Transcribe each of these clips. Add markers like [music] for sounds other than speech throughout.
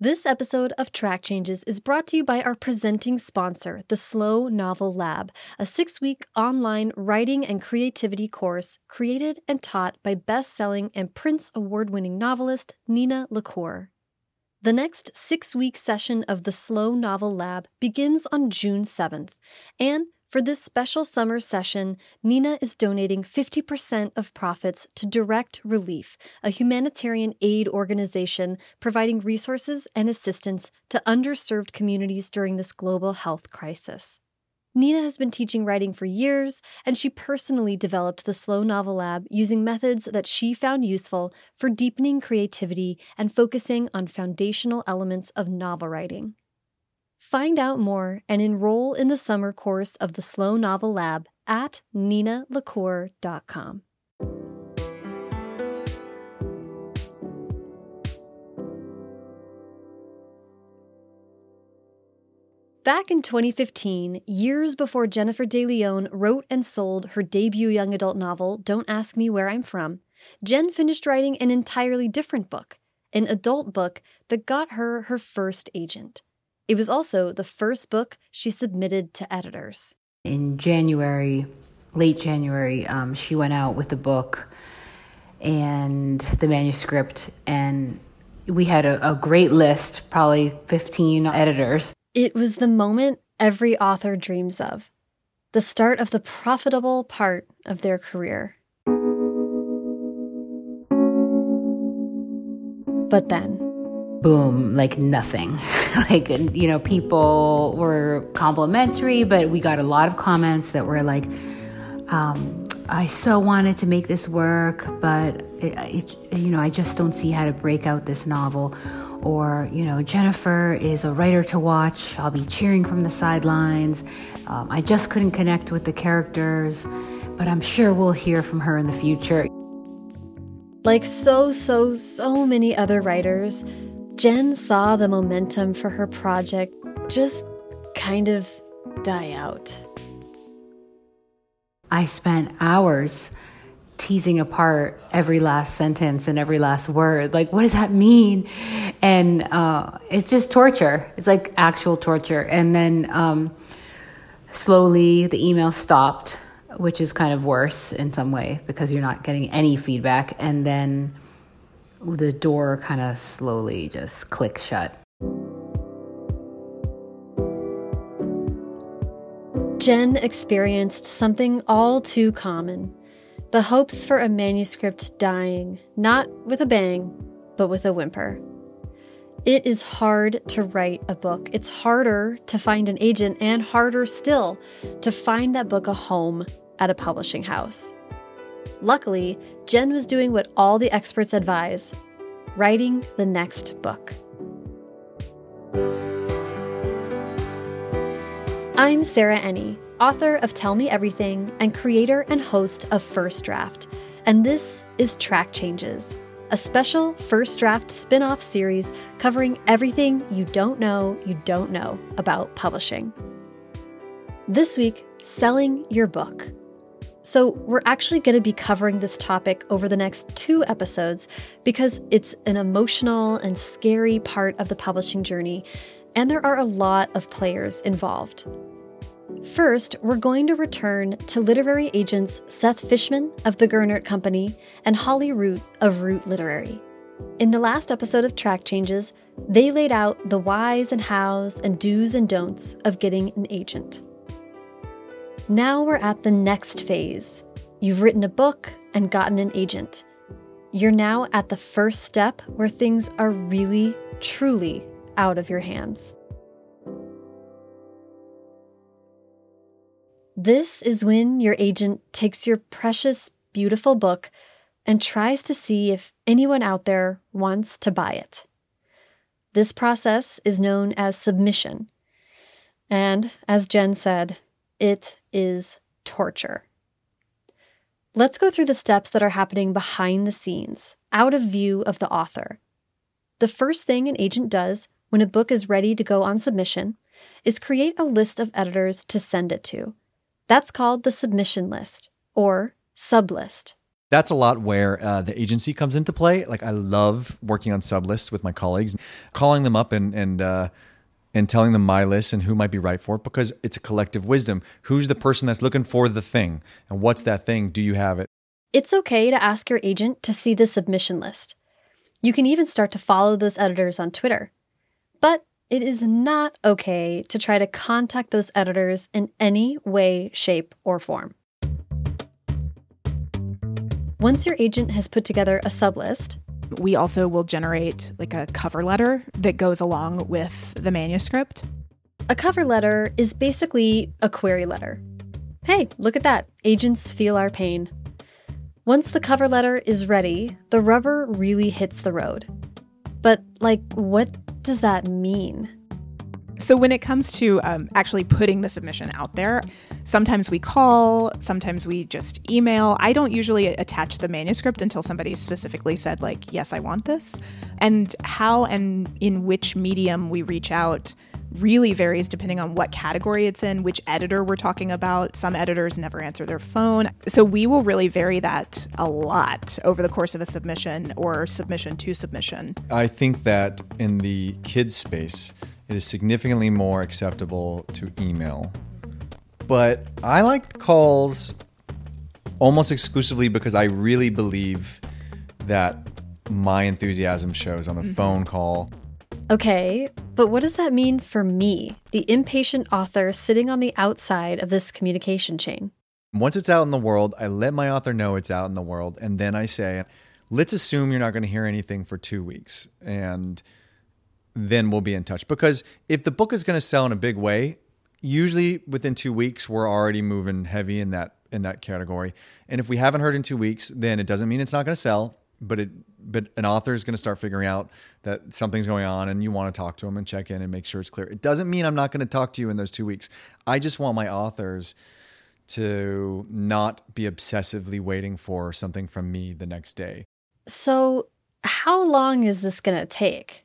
This episode of Track Changes is brought to you by our presenting sponsor, the Slow Novel Lab, a six week online writing and creativity course created and taught by best selling and Printz award winning novelist Nina LaCour. The next six week session of the Slow Novel Lab begins on June 7th, and for this special summer session, Nina is donating 50% of profits to Direct Relief, a humanitarian aid organization providing resources and assistance to underserved communities during this global health crisis. Nina has been teaching writing for years, and she personally developed the Slow Novel Lab using methods that she found useful for deepening creativity and focusing on foundational elements of novel writing. Find out more and enroll in the summer course of the Slow Novel Lab at ninalacour.com. Back in 2015, years before Jennifer De Leon wrote and sold her debut young adult novel, Don't Ask Me Where I'm From, Jen finished writing an entirely different book, an adult book that got her her first agent. It was also the first book she submitted to editors. In January, late January, um, she went out with the book and the manuscript, and we had a, a great list, probably 15 editors. It was the moment every author dreams of the start of the profitable part of their career. But then, boom, like nothing. [laughs] like, you know, people were complimentary, but we got a lot of comments that were like, um, I so wanted to make this work, but it, it, you know, I just don't see how to break out this novel. Or, you know, Jennifer is a writer to watch. I'll be cheering from the sidelines. Um, I just couldn't connect with the characters, but I'm sure we'll hear from her in the future. Like so, so, so many other writers, Jen saw the momentum for her project just kind of die out. I spent hours teasing apart every last sentence and every last word. Like, what does that mean? And uh, it's just torture. It's like actual torture. And then um, slowly the email stopped, which is kind of worse in some way because you're not getting any feedback. And then the door kind of slowly just clicks shut. Jen experienced something all too common the hopes for a manuscript dying, not with a bang, but with a whimper. It is hard to write a book. It's harder to find an agent, and harder still to find that book a home at a publishing house. Luckily, Jen was doing what all the experts advise writing the next book. I'm Sarah Enni, author of Tell Me Everything and creator and host of First Draft, and this is Track Changes, a special First Draft spin off series covering everything you don't know you don't know about publishing. This week, selling your book. So, we're actually going to be covering this topic over the next two episodes because it's an emotional and scary part of the publishing journey, and there are a lot of players involved. First, we're going to return to literary agents Seth Fishman of the Gernert Company and Holly Root of Root Literary. In the last episode of Track Changes, they laid out the whys and hows and do's and don'ts of getting an agent. Now we're at the next phase. You've written a book and gotten an agent. You're now at the first step where things are really, truly out of your hands. This is when your agent takes your precious, beautiful book and tries to see if anyone out there wants to buy it. This process is known as submission. And as Jen said, it is torture. Let's go through the steps that are happening behind the scenes, out of view of the author. The first thing an agent does when a book is ready to go on submission is create a list of editors to send it to. That's called the submission list, or sublist. That's a lot where uh, the agency comes into play. Like I love working on sub lists with my colleagues, calling them up and and uh, and telling them my list and who might be right for it because it's a collective wisdom. Who's the person that's looking for the thing, and what's that thing? Do you have it? It's okay to ask your agent to see the submission list. You can even start to follow those editors on Twitter. But it is not okay to try to contact those editors in any way, shape, or form. Once your agent has put together a sublist, we also will generate like a cover letter that goes along with the manuscript. A cover letter is basically a query letter. Hey, look at that. Agents feel our pain. Once the cover letter is ready, the rubber really hits the road. But, like, what does that mean? So, when it comes to um, actually putting the submission out there, sometimes we call, sometimes we just email. I don't usually attach the manuscript until somebody specifically said, like, yes, I want this. And how and in which medium we reach out really varies depending on what category it's in, which editor we're talking about. Some editors never answer their phone. So we will really vary that a lot over the course of a submission or submission to submission. I think that in the kids space, it is significantly more acceptable to email. But I like calls almost exclusively because I really believe that my enthusiasm shows on a mm-hmm. phone call. Okay, but what does that mean for me, the impatient author sitting on the outside of this communication chain? Once it's out in the world, I let my author know it's out in the world, and then I say, let's assume you're not going to hear anything for two weeks. And then we'll be in touch. Because if the book is going to sell in a big way, usually within two weeks we're already moving heavy in that in that category. And if we haven't heard in two weeks, then it doesn't mean it's not going to sell. But it but an author is going to start figuring out that something's going on, and you want to talk to them and check in and make sure it's clear. It doesn't mean I'm not going to talk to you in those two weeks. I just want my authors to not be obsessively waiting for something from me the next day. So, how long is this going to take?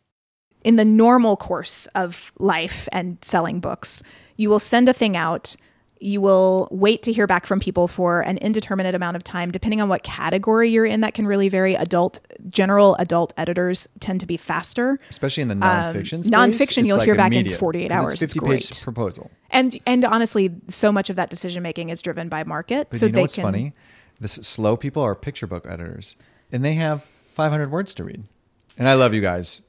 In the normal course of life and selling books, you will send a thing out. You will wait to hear back from people for an indeterminate amount of time, depending on what category you're in. That can really vary. Adult, general adult editors tend to be faster, especially in the nonfiction. Um, space, nonfiction, you'll like hear back in 48 hours. It's 50 page proposal, and and honestly, so much of that decision making is driven by market. But so you know what's can, funny? The slow people are picture book editors, and they have 500 words to read. And I love you guys.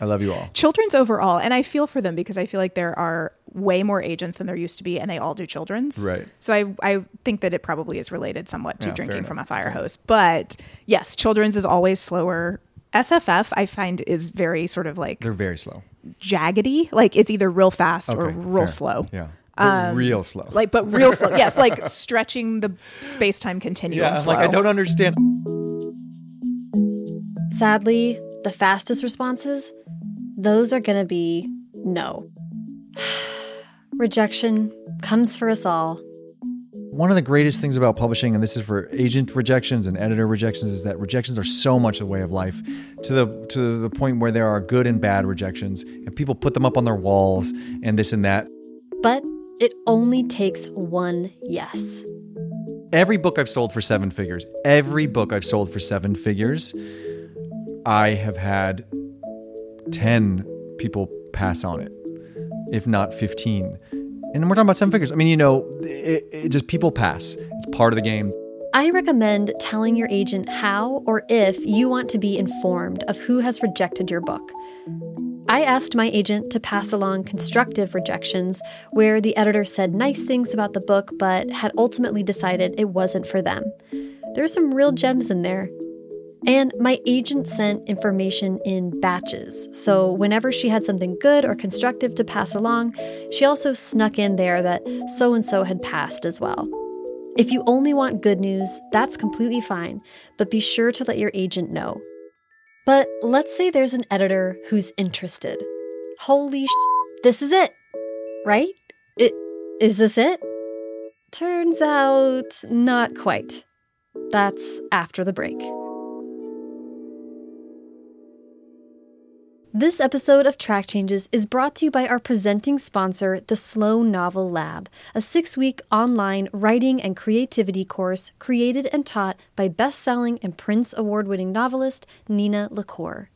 I love you all. Children's overall, and I feel for them because I feel like there are way more agents than there used to be, and they all do children's. Right. So I, I think that it probably is related somewhat to yeah, drinking from a fire hose. But yes, children's is always slower. SFF, I find, is very sort of like they're very slow, jaggedy. Like it's either real fast okay, or real fair. slow. Yeah. Um, real slow. Like, but real slow. [laughs] Yes, like stretching the space time continuum. Yeah, slow. like I don't understand. Sadly, the fastest responses those are going to be no. [sighs] Rejection comes for us all. One of the greatest things about publishing, and this is for agent rejections and editor rejections, is that rejections are so much a way of life to the to the point where there are good and bad rejections, and people put them up on their walls and this and that. But it only takes one yes. Every book I've sold for seven figures, every book I've sold for seven figures, I have had 10 people pass on it, if not 15. And we're talking about seven figures. I mean, you know, it, it just people pass. It's part of the game. I recommend telling your agent how or if you want to be informed of who has rejected your book. I asked my agent to pass along constructive rejections where the editor said nice things about the book but had ultimately decided it wasn't for them. There are some real gems in there, and my agent sent information in batches. So whenever she had something good or constructive to pass along, she also snuck in there that so and so had passed as well. If you only want good news, that's completely fine, but be sure to let your agent know. But let's say there's an editor who's interested. Holy sh! This is it, right? It, is this it? Turns out, not quite. That's after the break. This episode of Track Changes is brought to you by our presenting sponsor, the Slow Novel Lab, a six week online writing and creativity course created and taught by best selling and Printz Award winning novelist Nina LaCour.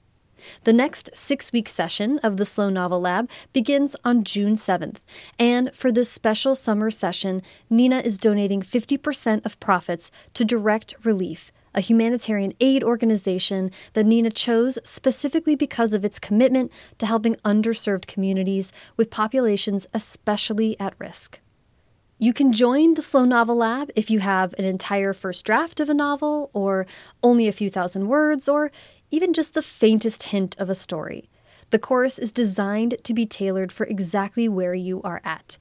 The next six week session of the Slow Novel Lab begins on June 7th. And for this special summer session, Nina is donating 50% of profits to Direct Relief, a humanitarian aid organization that Nina chose specifically because of its commitment to helping underserved communities with populations especially at risk. You can join the Slow Novel Lab if you have an entire first draft of a novel, or only a few thousand words, or even just the faintest hint of a story. The course is designed to be tailored for exactly where you are at.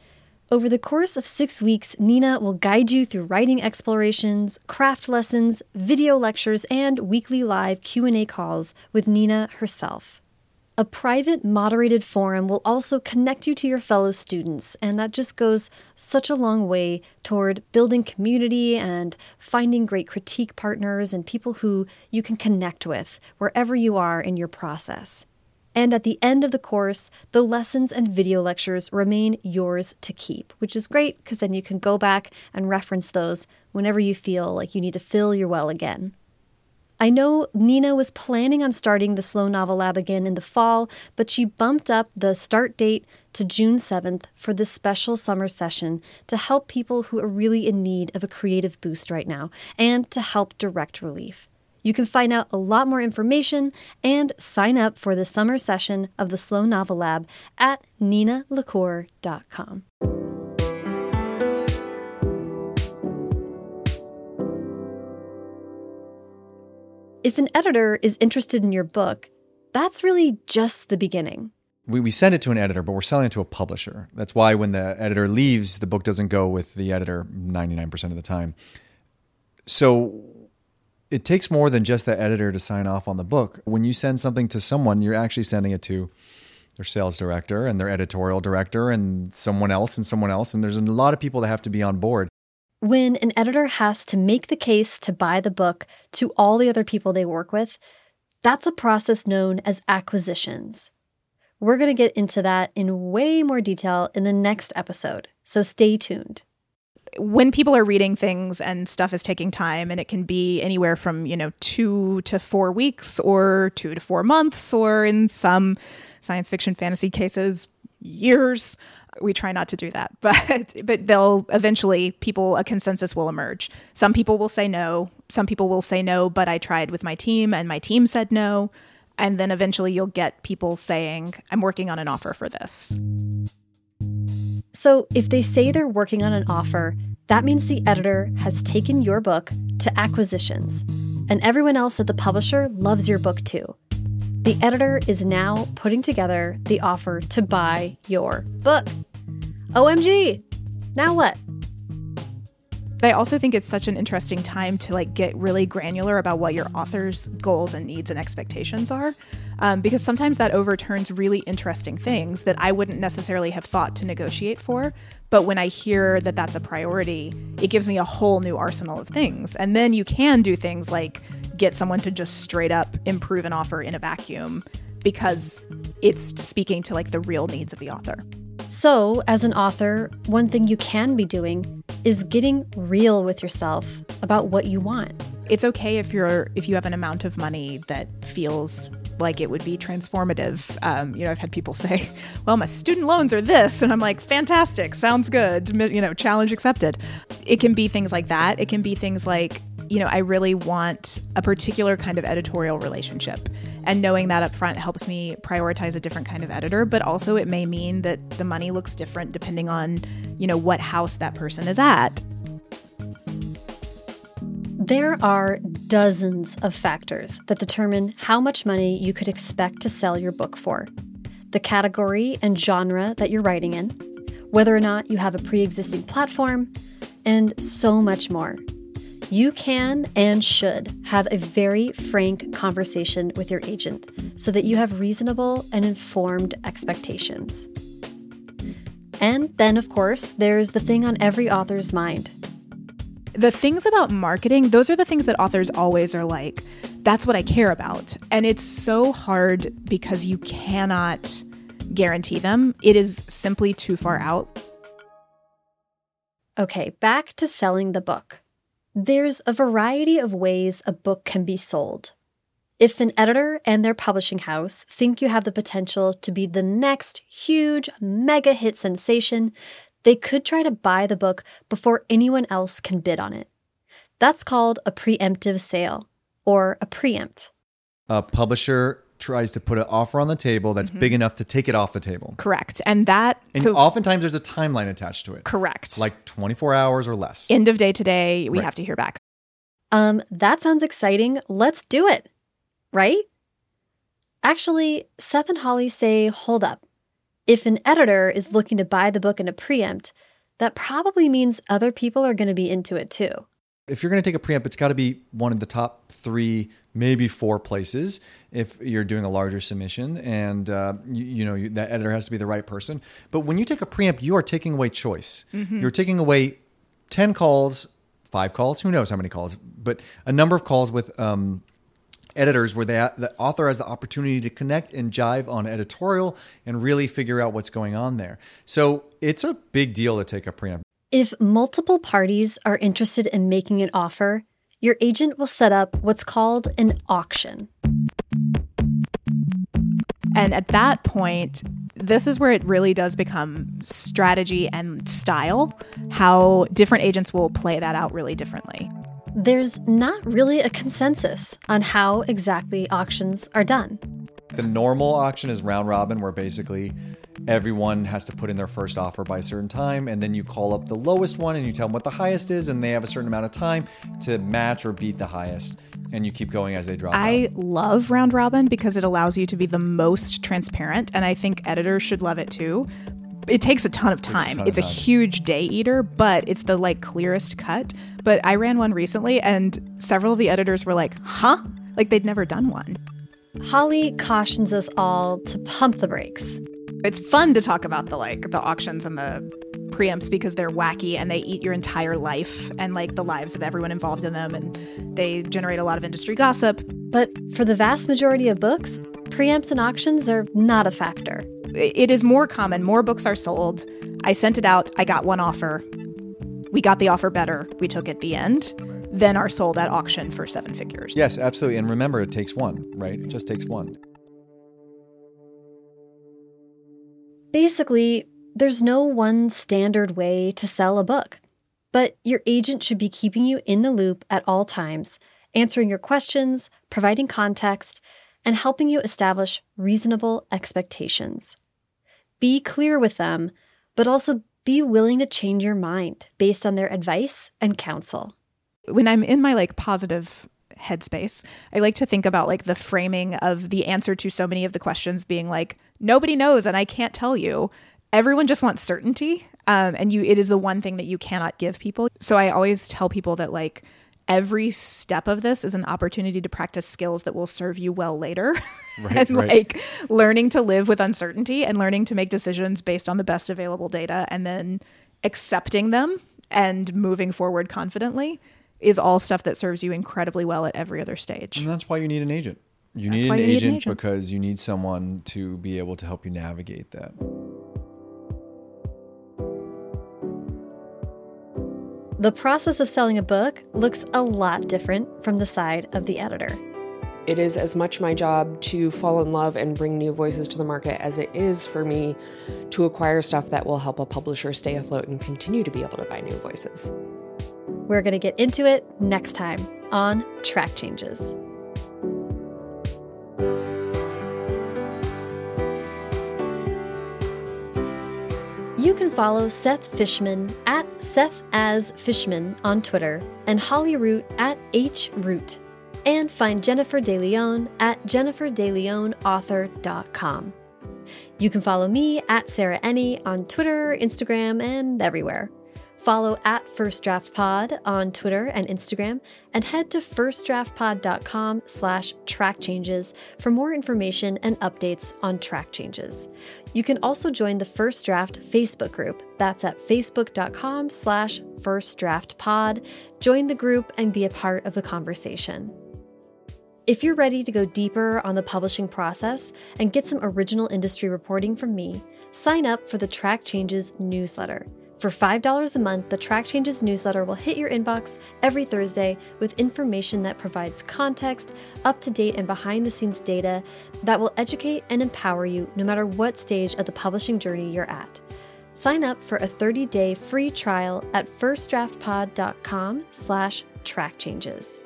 Over the course of six weeks, Nina will guide you through writing explorations, craft lessons, video lectures, and weekly live Q&A calls with Nina herself. A private, moderated forum will also connect you to your fellow students, and that just goes such a long way toward building community and finding great critique partners and people who you can connect with wherever you are in your process. And at the end of the course, the lessons and video lectures remain yours to keep, which is great because then you can go back and reference those whenever you feel like you need to fill your well again. I know Nina was planning on starting the Slow Novel Lab again in the fall, but she bumped up the start date to June 7th for this special summer session to help people who are really in need of a creative boost right now and to help direct relief. You can find out a lot more information and sign up for the summer session of the Slow Novel Lab at ninalacour.com. If an editor is interested in your book, that's really just the beginning. We, we send it to an editor, but we're selling it to a publisher. That's why when the editor leaves, the book doesn't go with the editor 99% of the time. So it takes more than just the editor to sign off on the book. When you send something to someone, you're actually sending it to their sales director and their editorial director and someone else and someone else. And there's a lot of people that have to be on board. When an editor has to make the case to buy the book to all the other people they work with, that's a process known as acquisitions. We're going to get into that in way more detail in the next episode, so stay tuned when people are reading things and stuff is taking time and it can be anywhere from you know two to four weeks or two to four months or in some science fiction fantasy cases years we try not to do that. [laughs] But but they'll eventually people a consensus will emerge. Some people will say no. Some people will say no but i tried with my team and my team said no. And then eventually you'll get people saying i'm working on an offer for this so, if they say they're working on an offer, that means the editor has taken your book to acquisitions, and everyone else at the publisher loves your book too. The editor is now putting together the offer to buy your book. OMG! Now what? But I also think it's such an interesting time to like get really granular about what your author's goals and needs and expectations are, um, because sometimes that overturns really interesting things that I wouldn't necessarily have thought to negotiate for. But when I hear that that's a priority, it gives me a whole new arsenal of things, and then you can do things like get someone to just straight up improve an offer in a vacuum because it's speaking to like the real needs of the author. So, as an author, one thing you can be doing is getting real with yourself about what you want. It's okay if you're if you have an amount of money that feels like it would be transformative. Um, you know, I've had people [laughs] say, "Well, my student loans are this," and I'm like, "Fantastic, sounds good." You know, challenge accepted. It can be things like that. It can be things like you know, I really want a particular kind of editorial relationship. And knowing that up front helps me prioritize a different kind of editor, but also it may mean that the money looks different depending on, you know, what house that person is at. There are dozens of factors that determine how much money you could expect to sell your book for. The category and genre that you're writing in, whether or not you have a pre existing platform, and so much more. You can and should have a very frank conversation with your agent so that you have reasonable and informed expectations. And then, of course, there's the thing on every author's mind the things about marketing, those are the things that authors always are like that's what I care about. And it's so hard because you cannot guarantee them. It is simply too far out. Okay, back to selling the book. There's a variety of ways a book can be sold. If an editor and their publishing house think you have the potential to be the next huge mega hit sensation, they could try to buy the book before anyone else can bid on it. That's called a preemptive sale or a preempt. A publisher tries to put an offer on the table that's big enough to take it off the table. Correct. And that And so oftentimes there's a timeline attached to it. correct. Like 24 hours or less. end of day today, we Right. have to hear back. Um, that sounds exciting. Let's do it. Right? Actually, Seth and Holly say, hold up. If an editor is looking to buy the book in a preempt, that probably means other people are going to be into it too. If you're going to take a preempt, it's got to be one of the top three, maybe four places if you're doing a larger submission, and uh, you, you know you, that editor has to be the right person. But when you take a preempt, you are taking away choice. You're taking away ten calls, five calls, who knows how many calls, but a number of calls with. Um, editors where they, the author has the opportunity to connect and jive on editorial and really figure out what's going on there. So it's a big deal to take a preempt. If multiple parties are interested in making an offer, your agent will set up what's called an auction. And at that point, this is where it really does become strategy and style, how different agents will play that out really differently. There's not really a consensus on how exactly auctions are done. The normal auction is round robin, where basically everyone has to put in their first offer by a certain time, and then you call up the lowest one and you tell them what the highest is, and they have a certain amount of time to match or beat the highest, and you keep going as they drop. I out. love round robin because it allows you to be the most transparent, and I think editors should love it too. It takes a ton of time. ton of it's a time. huge day eater, but it's the like clearest cut. But I ran one recently, and several of the editors were like, "Huh?" Like they'd never done one. Holly cautions us all to pump the brakes. It's fun to talk about the like the auctions and the preempts because they're wacky and they eat your entire life and like the lives of everyone involved in them and they generate a lot of industry gossip. But for the vast majority of books, preempts and auctions are not a factor. It is more common, more books are sold. I sent it out, I got one offer. We got the offer better, we took it at the end, then are sold at auction for seven figures. Yes, absolutely. And remember, it takes one, right? It just takes one. Basically, there's no one standard way to sell a book, but your agent should be keeping you in the loop at all times, answering your questions, providing context, and helping you establish reasonable expectations. Be clear with them, but also be willing to change your mind based on their advice and counsel. when I'm in my like positive headspace, I like to think about like the framing of the answer to so many of the questions being like nobody knows and I can't tell you. Everyone just wants certainty, um, and you it is the one thing that you cannot give people. So I always tell people that like every step of this is an opportunity to practice skills that will serve you well later, [laughs] Right, and right. like learning to live with uncertainty and learning to make decisions based on the best available data, and then accepting them and moving forward confidently is all stuff that serves you incredibly well at every other stage. And that's why you need an agent. You That's need why an you need an agent agent. because you need someone to be able to help you navigate that. The process of selling a book looks a lot different from the side of the editor. It is as much my job to fall in love and bring new voices to the market as it is for me to acquire stuff that will help a publisher stay afloat and continue to be able to buy new voices. We're going to get into it next time on Track Changes. You can follow Seth Fishman at Seth as Fishman on Twitter and Holly Root at H Root, and find Jennifer DeLeon at jenniferdeleonauthor.com. You can follow me at Sarah Enni on Twitter, Instagram, and everywhere. Follow at First Draft Pod on Twitter and Instagram, and head to firstdraftpod.com slash track changes for more information and updates on track changes. You can also join the First Draft Facebook group. That's at facebook.com slash firstdraftpod. Join the group and be a part of the conversation. If you're ready to go deeper on the publishing process and get some original industry reporting from me, sign up for the Track Changes newsletter. For $5 a month, the Track Changes newsletter will hit your inbox every Thursday with information that provides context, up to date, and behind the scenes data that will educate and empower you no matter what stage of the publishing journey you're at. Sign up for a 30-day free trial at firstdraftpod.com slash trackchanges.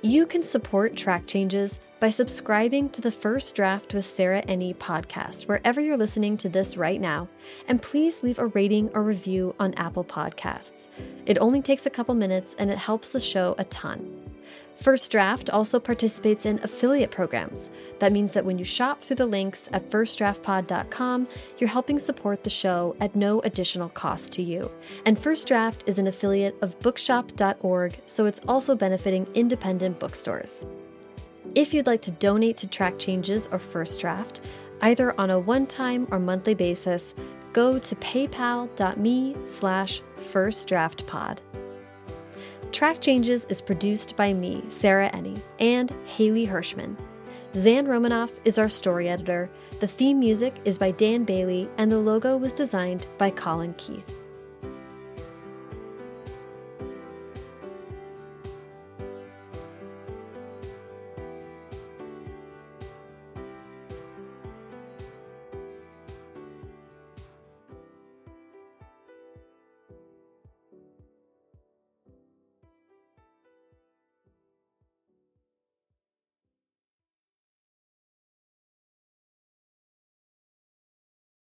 You can support Track Changes by subscribing to the First Draft with Sarah Enni podcast, wherever you're listening to this right now. And please leave a rating or review on Apple Podcasts. It only takes a couple minutes and it helps the show a ton. First Draft also participates in affiliate programs. That means that when you shop through the links at firstdraftpod.com, you're helping support the show at no additional cost to you. And First Draft is an affiliate of bookshop.org, so it's also benefiting independent bookstores. If you'd like to donate to Track Changes or First Draft, either on a one-time or monthly basis, go to paypal.me slash firstdraftpod. Track Changes is produced by me, Sarah Enni, and Haley Hirschman. Zan Romanoff is our story editor. The theme music is by Dan Bailey, and the logo was designed by Colin Keith.